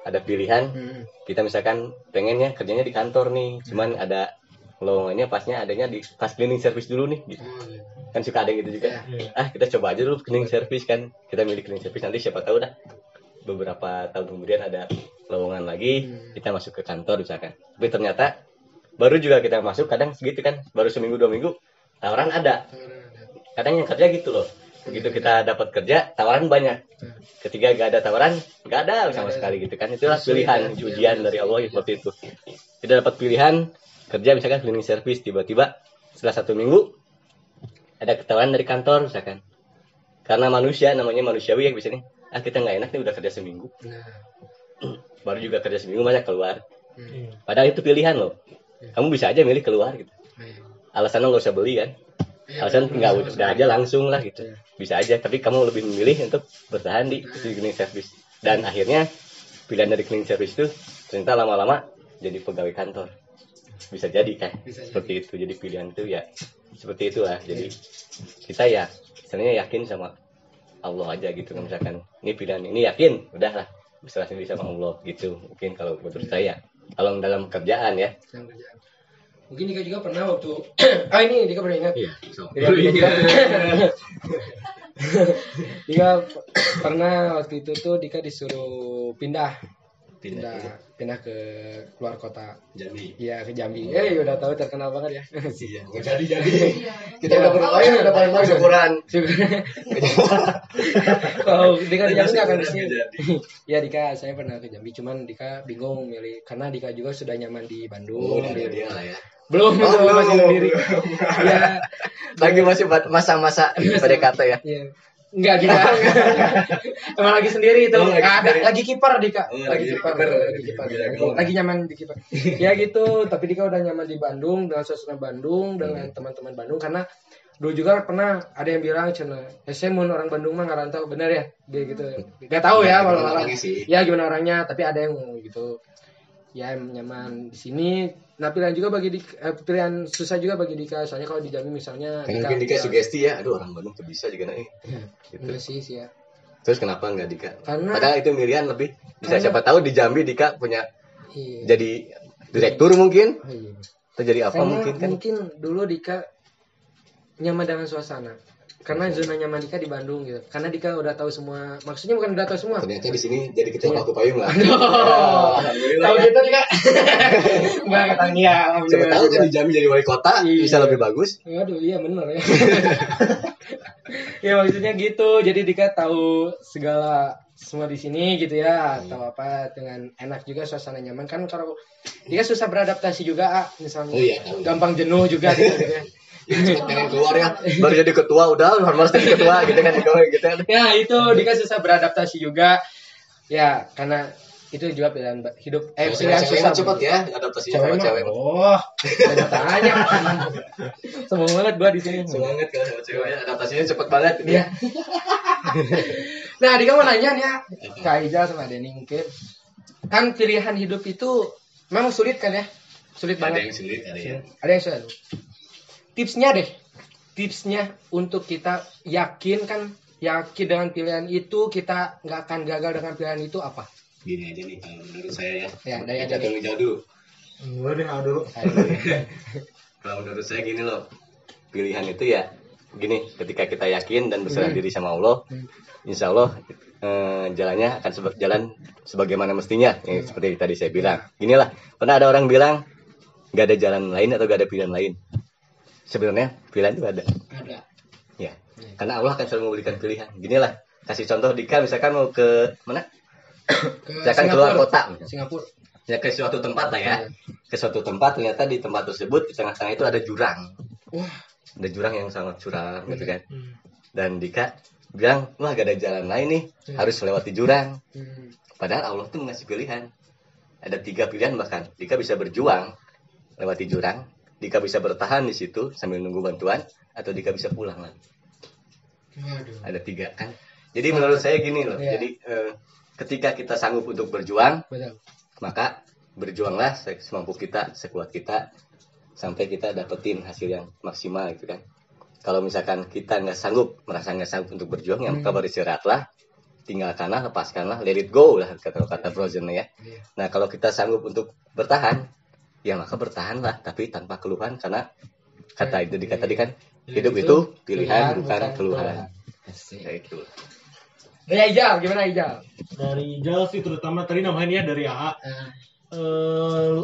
ada pilihan Hmm. kita misalkan pengennya kerjanya di kantor nih cuman ada lowongannya pasnya adanya di pas cleaning service dulu nih gitu. Oh, iya. kan suka ada gitu juga. Iya. ah kita coba aja dulu cleaning service kan. Kita milih cleaning service nanti siapa tahu dah. Beberapa tahun kemudian ada lowongan lagi Hmm. kita masuk ke kantor misalkan. Tapi ternyata baru juga kita masuk kadang segitu kan. Baru seminggu dua minggu tawaran ada. Kadang yang kerja gitu loh. Begitu kita dapat kerja tawaran banyak. Ketika gak ada tawaran gak ada sama sekali gitu kan. Itulah pilihan ujian dari Allah seperti itu. Kita dapat pilihan kerja misalkan cleaning service tiba-tiba setelah satu minggu ada ketawaran dari kantor misalkan. Karena manusia namanya manusiawi ya biasanya ah kita nggak enak nih udah kerja seminggu. Nah, baru juga kerja seminggu masa keluar. Hmm. padahal itu pilihan loh. Kamu bisa aja milih keluar gitu. Iya. alasannya nggak usah beli kan? Iya, alasan nggak sama udah aja langsung lah gitu. Iya. bisa aja tapi kamu lebih memilih untuk bertahan di di cleaning service. Dan akhirnya pilihan dari cleaning service itu ternyata lama-lama jadi pegawai kantor bisa jadi kan? Bisa jadi. seperti itu. Jadi pilihan itu ya seperti itulah. Jadi kita ya sebenarnya yakin sama Allah aja gitu kan misalkan ini pilihan ini yakin udahlah bisa sendiri sama Allah gitu. Mungkin kalau menurut saya kalau dalam kerjaan ya. Kerjaan. Mungkin Dika juga pernah waktu ah ini Dika pernah ingat. iya so. Dika, Dika, Dika pernah waktu itu tuh Dika disuruh pindah. Pindah pindah ke luar kota. Jambi. Iya ke Jambi. Eh udah tahu terkenal banget ya. Iya, jadi jadi. Kita udah pernah main, udah paling main syukuran. kalau Dika di Jambi nggak akan Nggak ke sini. jadi. ya Dika saya pernah ke Jambi. Cuman Dika bingung milih karena Dika juga sudah nyaman di Bandung. Oh, di- dia lah ya. belum Oh, belum. masih sendiri. Ya Lagi masih masa-masa PDKT ya. Iya. Enggak Dika. Emang lagi sendiri itu. Oh, lagi Nggak ada lagi kiper Dika. Oh, lagi kiper, lagi kiper. Lagi, nyaman di kiper. ya gitu, tapi Dika udah nyaman di Bandung dengan suasana Bandung dengan teman-teman Bandung karena dulu juga pernah ada yang bilang cina ya saya mau orang Bandung mah ngarantau bener ya dia gitu gak tahu ya Gimana kalau orang ya gimana orangnya tapi ada yang gitu ya nyaman di sini nah pilihan juga bagi Dika, eh, pilihan susah juga bagi Dika soalnya kalau di Jambi misalnya Kan mungkin Dika sugesti ya, aduh orang Bandung tuh bisa juga nih. Gitu. Enggak sih sih ya Terus kenapa nggak Dika? karena Padahal itu pilihan lebih bisa Karena- siapa tahu di Jambi Dika punya iya. jadi direktur mungkin Oh, iya. atau jadi apa Karena mungkin kan. mungkin dulu Dika nyaman dengan suasana. Karena zona nyaman Dika di Bandung gitu. Karena Dika udah tahu semua. Maksudnya bukan udah tahu semua. Ternyata di sini jadi ketua paku payung lah. Alhamdulillah. tahu gitu Dika. Enggak kata iya. Siapa tahu kan di Jambi jadi wali kota Iya. bisa lebih bagus. Aduh, iya bener ya. ya maksudnya gitu. Jadi Dika tahu segala semua di sini gitu ya. Tahu apa dengan enak juga suasana nyaman kan kalau Dika susah beradaptasi juga ah, misalnya. Oh iya. Gampang jenuh juga gitu, gitu ya. Cepat pengen keluar ya. Baru jadi ketua udah harus jadi ketua gitu kan gitu kan. Ya itu Dika susah beradaptasi juga. Ya karena itu juga pilihan hidup eh pilihan cewek susah cepat ya adaptasinya Cewek sama cewek. Oh, ada tanya. Sombong banget gua di sini. Semangat kalau sama cewek ya, adaptasinya cepat banget. Iya. nah, Dika mau nanya nih ya, Kak Ijal sama Denny mungkin. Kan pilihan hidup itu memang sulit kan ya? Sulit Ada banget. yang sulit, ada yang Ada yang sulit. Tipsnya deh. Tipsnya untuk kita yakin kan yakin dengan pilihan itu kita nggak akan gagal dengan pilihan itu apa? gini aja nih kalau menurut saya ya. Ya, dari Kita ada tunggu jauh dulu. Gue deh dulu. Kalau menurut saya gini loh, pilihan itu ya gini, ketika kita yakin dan berserah Hmm. diri sama Allah, insya Allah eh, jalannya akan seba- jalan sebagaimana mestinya, ya, seperti tadi saya bilang. Ginilah, pernah ada orang bilang nggak ada jalan lain atau nggak ada pilihan lain. Sebenarnya pilihan itu ada, Ada. ya. Karena Allah akan selalu memberikan pilihan. Ginilah, kasih contoh Dika misalkan mau ke mana? Ke Misalkan keluar kota. Singapura. Ya ke suatu tempat lah ya. Ke suatu tempat ternyata di tempat tersebut di tengah-tengah itu ada jurang. Wah, ada jurang yang sangat curam gitu kan Hmm. dan Dika bilang wah gak ada jalan lain nih Hmm. harus lewati jurang hmm, padahal Allah tuh ngasih pilihan ada tiga pilihan bahkan Dika bisa berjuang lewati jurang Dika bisa bertahan di situ sambil nunggu bantuan atau Dika bisa pulang lagi waduh. ada tiga kan jadi menurut saya gini loh Iya. jadi eh, ketika kita sanggup untuk berjuang Betul. maka berjuanglah se- semampu kita sekuat kita sampai kita dapetin hasil yang maksimal gitu kan kalau misalkan kita nggak sanggup merasa nggak sanggup untuk berjuang ya maka Hmm. beristirahatlah tinggalkanlah lepaskanlah let it go lah kata kata Frozen ya Iya. nah kalau kita sanggup untuk bertahan ya maka bertahanlah tapi tanpa keluhan karena kata itu dikata tadi kan hidup itu pilihan bukan keluhan. ya itu Ya Ijal, gimana Ijal? Dari Jal sih terutama tadi namanya ya dari AA. Ah, eh,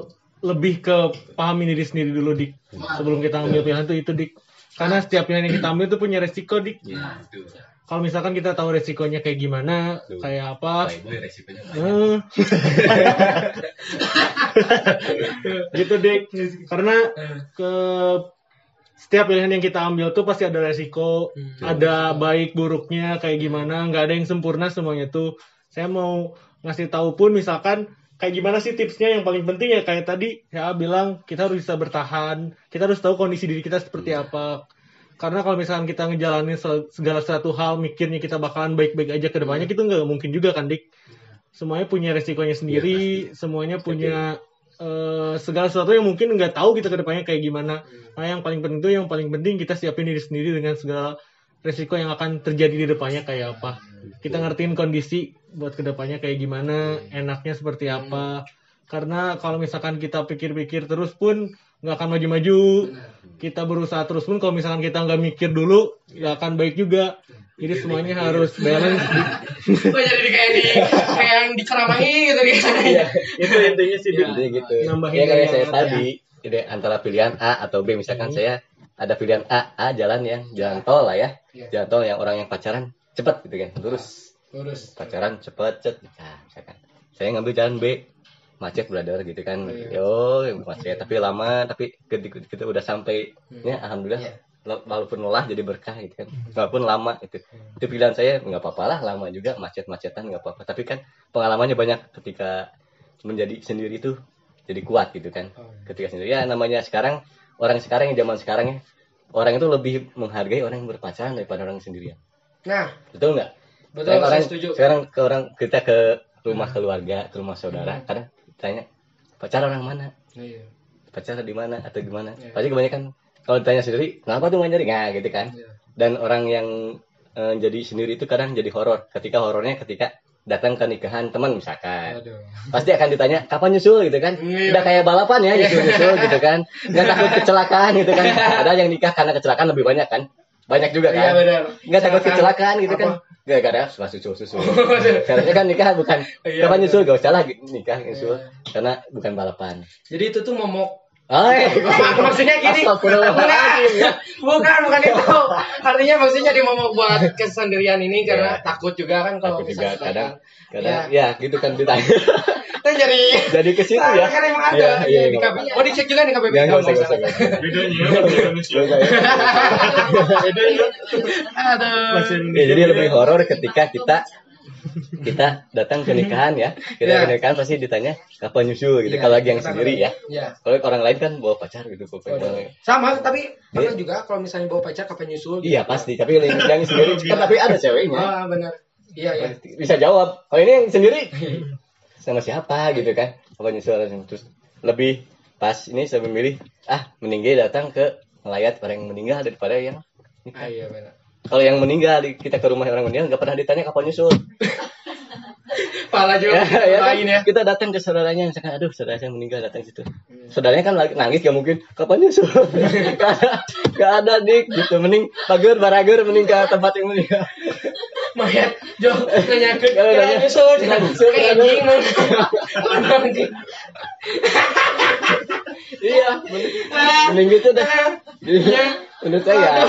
lebih ke pahamin diri sendiri dulu dik. Sebelum kita ambil pilihan itu itu dik. Karena setiap pilihan yang kita ambil itu punya resiko dik. Ya, itu. Kalau misalkan kita tahu resikonya kayak gimana Tuh. kayak apa? Resikonya banyak. eh. gitu dik. Karena ke setiap pilihan yang kita ambil tuh pasti ada resiko Hmm. ada baik buruknya kayak gimana. Nggak ada yang sempurna semuanya tuh. Saya mau ngasih tahu pun misalkan kayak gimana sih tipsnya? Yang paling penting ya kayak tadi ya bilang kita harus bisa bertahan. Kita harus tahu kondisi diri kita seperti apa karena kalau misalkan kita ngejalanin segala satu hal mikirnya kita bakalan baik-baik aja ke depannya itu nggak mungkin juga kan dik? Semuanya punya resikonya sendiri semuanya punya eh, segala sesuatu yang mungkin nggak tahu kita ke depannya kayak gimana. Nah yang paling penting itu yang paling penting kita siapin diri sendiri dengan segala resiko yang akan terjadi di depannya kayak apa. Kita ngertiin kondisi buat ke depannya kayak gimana enaknya seperti apa. Karena kalau misalkan kita pikir-pikir terus pun nggak akan maju-maju kita berusaha terus pun kalau misalkan kita nggak mikir dulu nggak akan baik juga Jadi semuanya harus balance. Kok jadi kayak di kayak yang diceramahi gitu dia. itu intinya sih. Iya. Intinya gitu. Nambahin Ya kayak saya tadi, ide antara pilihan A atau B misalkan Hmm. saya ada pilihan A, A jalan yang jalan tol lah ya. Iya. Jalan tol yang orang yang pacaran cepat gitu kan, lurus. Lurus. Pacaran cepat cet. Nah, misalkan saya ngambil jalan B macet brother gitu kan. Iya. Yo, macet. Tapi lama tapi ketika kita udah sampai Hmm. ya alhamdulillah. Lo- walaupun lelah jadi berkah gitu kan. Walaupun lama itu itu pilihan saya nggak apa-apa lah lama juga macet-macetan nggak apa-apa. Tapi kan pengalamannya banyak ketika menjadi sendiri tuh jadi kuat gitu kan. Oh, iya. ketika sendiri. Ya namanya sekarang orang sekarang yang zaman sekarang ya orang itu lebih menghargai orang yang berpacaran daripada orang sendirian. Nah, betul nggak? Betul orang setuju. sekarang ke orang kita ke rumah keluarga ke rumah saudara kadang tanya pacar orang mana Iya. pacaran di mana atau gimana Iya. pasti kebanyakan kalau ditanya sendiri kenapa tuh nyari nggak gitu kan Iya. dan orang yang eh, jadi sendiri itu kadang jadi horor ketika horornya ketika datang ke nikahan teman misalkan Aduh. pasti akan ditanya kapan nyusul gitu kan Iya. udah kayak balapan ya nyusul nyusul gitu kan nggak takut kecelakaan gitu kan ada yang nikah karena kecelakaan lebih banyak kan banyak juga Iya kan benar. nggak takut kecelakaan gitu kan Apa? Gak, gak ada. Suka susul susul. Seharusnya kan nikah bukan. Iya, kapan nyusul? Gak usah lah nikah nyusul. Iya. karena bukan balapan. Jadi itu tuh momok Oh, iya. maksudnya gini ya. bukan bukan itu artinya maksudnya di momok buat kesendirian ini karena takut juga kan kalau Takut juga kadang kadang ya gitu kan ditanya Kan jadi jadi ke situ ya kan emang ada Iya, iya, di KBBI. Oh dicek juga nih KBBI. Nggak, nggak usah, Nggak nggak usah. Bedanya bahasa Indonesia. Nggak usah, ya. Aduh. Ya, jadi lebih horor ketika kita kita datang ke nikahan ya kita Iya. ke nikahan pasti ditanya kapan nyusul gitu Iya, kalau lagi yang sendiri ya Iya. kalau orang lain kan bawa pacar gitu kok Oh, Sama tapi pernah juga kalau misalnya bawa pacar kapan nyusul. gitu. iya pasti tapi yang yang sendiri kan tapi ada ceweknya Ah benar. Iya iya. bisa jawab kalau ini yang sendiri sama siapa gitu kan apa nyusul terus lebih pas ini saya memilih ah meninggal datang ke melayat orang yang meninggal daripada yang Ah, iya benar. Kalau yang meninggal di- kita ke rumah orang meninggal nggak pernah ditanya kapan nyusul. Pala juga ya, ya kan? ya. kita datang ke saudaranya misalkan aduh saudara saya meninggal datang situ. Saudaranya kan lagi nangis gak mungkin kapan nyusul? Gak ada gak ada dik. Gitu. Mending pagar barager mending ke tempat yang meninggal. Mayat Jo Kalau nanya, nyusul "Kira nyusul, iya mending, gitu dah. Ya. menurut saya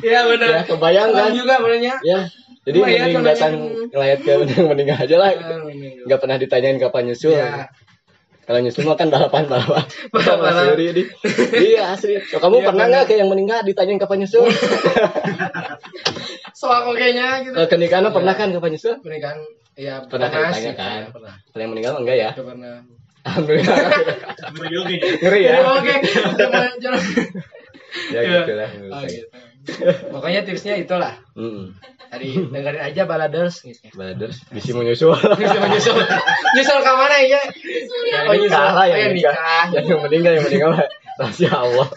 Iya benar. ya kebayang kan juga benernya. ya jadi Lumayan mending datang ngelayat ke yang meninggal aja lah Ah, nggak pernah ditanyain kapan nyusul Ya. kalau nyusul mah kan balapan balapan Balapan. Asli, di. iya asli so, kamu Iya, pernah nggak kayak yang meninggal ditanyain kapan nyusul Soal kokenya gitu. kalau ke nikahan mah pernah kan kapan nyusul Pernikahan ya Pernah sih. ditanya kan? Ya, Pernah. kalau yang meninggal enggak ya pernah. alhamdulillah Oke. ngeri ya Oke. Jangan jangan. ya Iya. gitu lah Oh, gitu. Pokoknya tipsnya itulah. Mm-mm. Tadi dengerin aja baladers gitu. Brothers bisa menyusul Bisa menyusul. Nyusul ke mana ya? yang nikah lah Oh, yang yang nikah nikah. yang yang meninggal yang meninggal rahasia Allah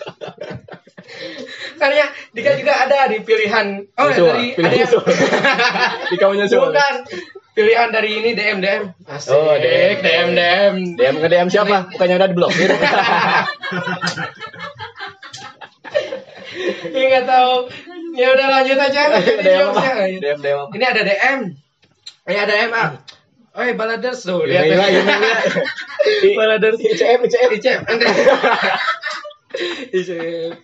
Karena Dika juga ada di pilihan. Oh, Nyusul, dari pilih ada yang nyusul. di kamu nyusul bukan pilihan dari ini DM DM. Asik. Oh, DM. DM DM. DM ke DM siapa bukannya udah diblokir Ini nggak tahu. Ya udah lanjut aja. DM. DM Ini ada DM. Eh ada DM ah. Oh, baladers tuh. Iya, Lihat iya, iya, iya. Baladers. ICM ICM Icep. Icep.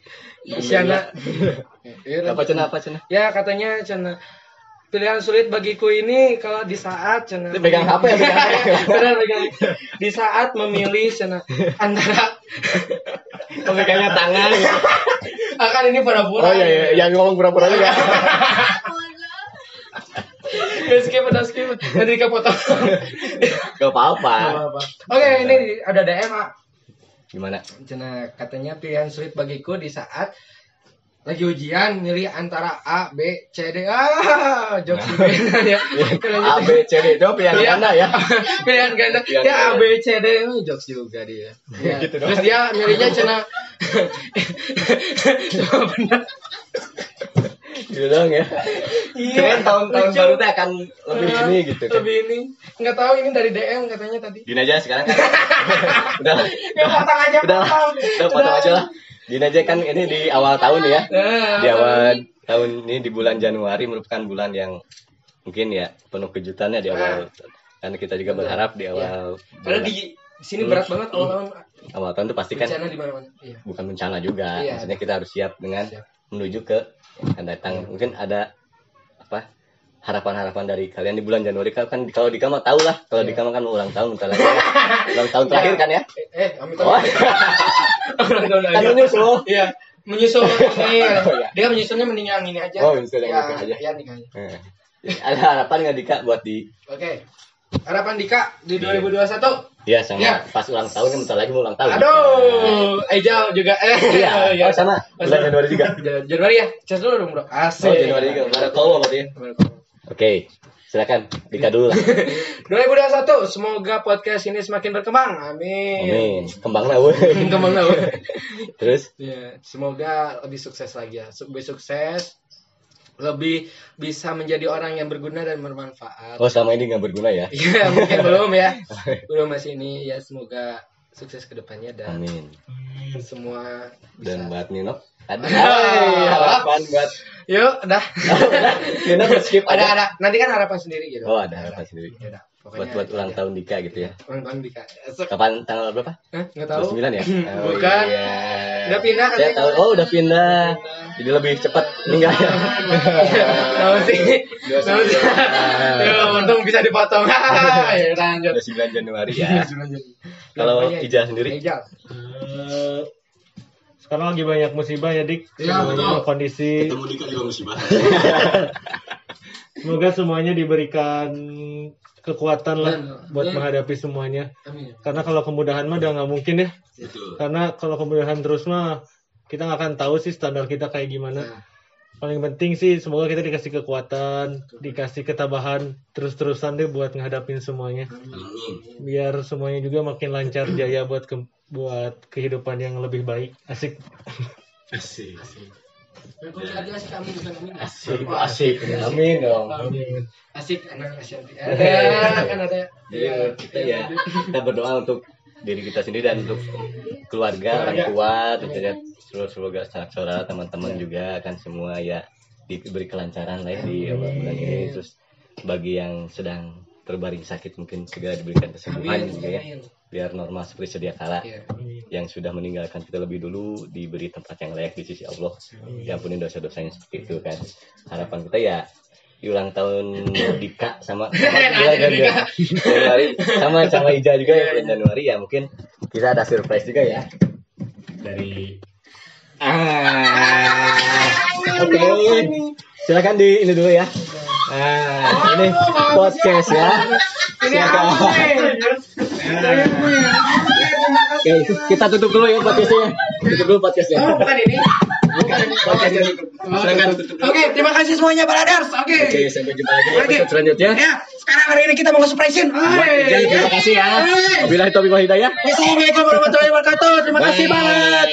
Isyana. apa cina apa cina Ya katanya cina pilihan sulit bagiku ini kalau di saat cina pegang HP ya, pegang HP. Benar, pegang. di saat memilih cina antara pegangnya tangan gitu. akan ini pura-pura oh iya iya. yang ngomong pura-pura juga. Gak skip udah skip nanti ke foto gak apa-apa. Oke ini ada DM ah gimana? Cina katanya pilihan sulit bagiku di saat lagi ujian milih antara A B C D. Ah jokes juga ya A B C D itu pilihan Iya. ganda ya. Pilihan ganda ya A. B C D. Ini jokes juga dia. Ya. Gitu terus dia milihnya cina. Cuma benar gitu dong ya. Iya. Keren tahun-tahun baru teh akan lebih Eh, ini gitu. Kan lebih ini. Nggak tahu ini dari DM katanya tadi. Gini aja sekarang kan. Udah lah. Ya potong aja udah udah potong aja lah gini aja kan ini di awal tahun ya. Di awal tahun ini di bulan Januari merupakan bulan yang mungkin ya penuh kejutannya di awal karena kita juga berharap di awal Karena di sini berat banget awal tahun. Awal tahun itu pasti kan bencana di mana-mana. Iya. bukan bencana juga. Iya. maksudnya kita harus siap dengan menuju ke akan datang. Mungkin ada harapan-harapan dari kalian di bulan Januari kan kan kalau di kamar tahu lah kalau di Iya. kamar kan mau ulang tahun lagi ulang tahun terakhir kan ya Eh, eh amit oh kan menyusul Iya, menyusul ini. Oh, iya. Dia menyusulnya mending yang ini aja. Oh, menyusul yang ya, aja. Ya, nikah aja. Eh. ada harapan nggak Dika buat di Oke. Harapan Dika di Iya. 2021. ya sama Ya. pas ulang tahun kan bentar lagi mau ulang tahun Aduh, Ejal juga. Eh, iya ya. oh, sama bulan Januari juga Jan- Januari ya. Cas dulu dong, Bro. Asik. oh Januari juga Barakallah berarti ya oke silakan Dika dulu lah 2021, semoga podcast ini semakin berkembang. Amin. amin kembang lah. Kembang lah. terus Ya, semoga lebih sukses lagi ya. Lebih sukses, lebih bisa menjadi orang yang berguna dan bermanfaat. oh selama ini nggak berguna ya Iya, mungkin belum ya. Belum masih ini ya semoga sukses ke depannya dan amin semua dan bisa. buat Nino ada Hai, harapan buat Yuk, udah. Nino skip ada ada. Nanti kan harapan sendiri gitu. oh ada harapan sendiri Ya udah, buat pokoknya buat ulang tahun Dika gitu ya ulang tahun Dika. Kapan tanggal berapa Hah, Nggak tahu. 29 ya Oh, Bukan. iya. Udah pindah katanya. tahu oh udah pindah jadi lebih cepat meninggal Tahu sih. Tahu sih. Ya, untung bisa dipotong. ya lanjut. udah 9 Januari ya Kalau Ijal sendiri? Ijal. Sekarang lagi banyak musibah ya dik Iya, Semuanya betul. kondisi Ketemu Dika juga musibah. semoga semuanya diberikan kekuatan lah Benar. buat Iya. menghadapi semuanya Amin. karena kalau kemudahan mah udah nggak mungkin ya Betul. karena kalau kemudahan terus mah kita nggak akan tahu sih standar kita kayak gimana Nah. Paling penting sih semoga kita dikasih kekuatan dikasih ketabahan terus-terusan deh buat ngadapin semuanya Amin. biar semuanya juga makin lancar jaya buat ke- buat kehidupan yang lebih baik asik Asik. Asik amin. asik asik amin dong Asik anak asyanti. Ada kan ada. Jadi kita ya kita berdoa untuk diri kita sendiri dan untuk keluarga, orang tua, tentunya semoga saudara teman-teman juga akan semua ya diberi kelancaran lah ya di awal bulan ini. Terus bagi yang sedang terbaring sakit mungkin segera diberikan kesembuhan juga ya Amin. biar normal seperti sedia kala. Iya. yang sudah meninggalkan kita lebih dulu diberi tempat yang layak di sisi Allah. Diampuni dosa-dosanya seperti itu kan. Harapan kita ya di ulang tahun Dika sama. Januari. Sama sama Ija juga ya bulan Januari ya. Mungkin kita ada surprise juga ya. Dari ah oke silakan di ini dulu ya ah ini podcast ya silakan Oke, kita tutup dulu ya podcastnya. Tutup dulu podcastnya. Oh, bukan ini. Bukan Podcastnya tutup. Silakan. Oke, terima kasih semuanya brothers. Oke. Oke, sampai jumpa lagi di episode selanjutnya. Ya, sekarang hari ini kita mau nge-surprisein. Terima kasih ya. Wabillahi taufiq wal hidayah. Assalamualaikum warahmatullahi wabarakatuh. Terima kasih banget.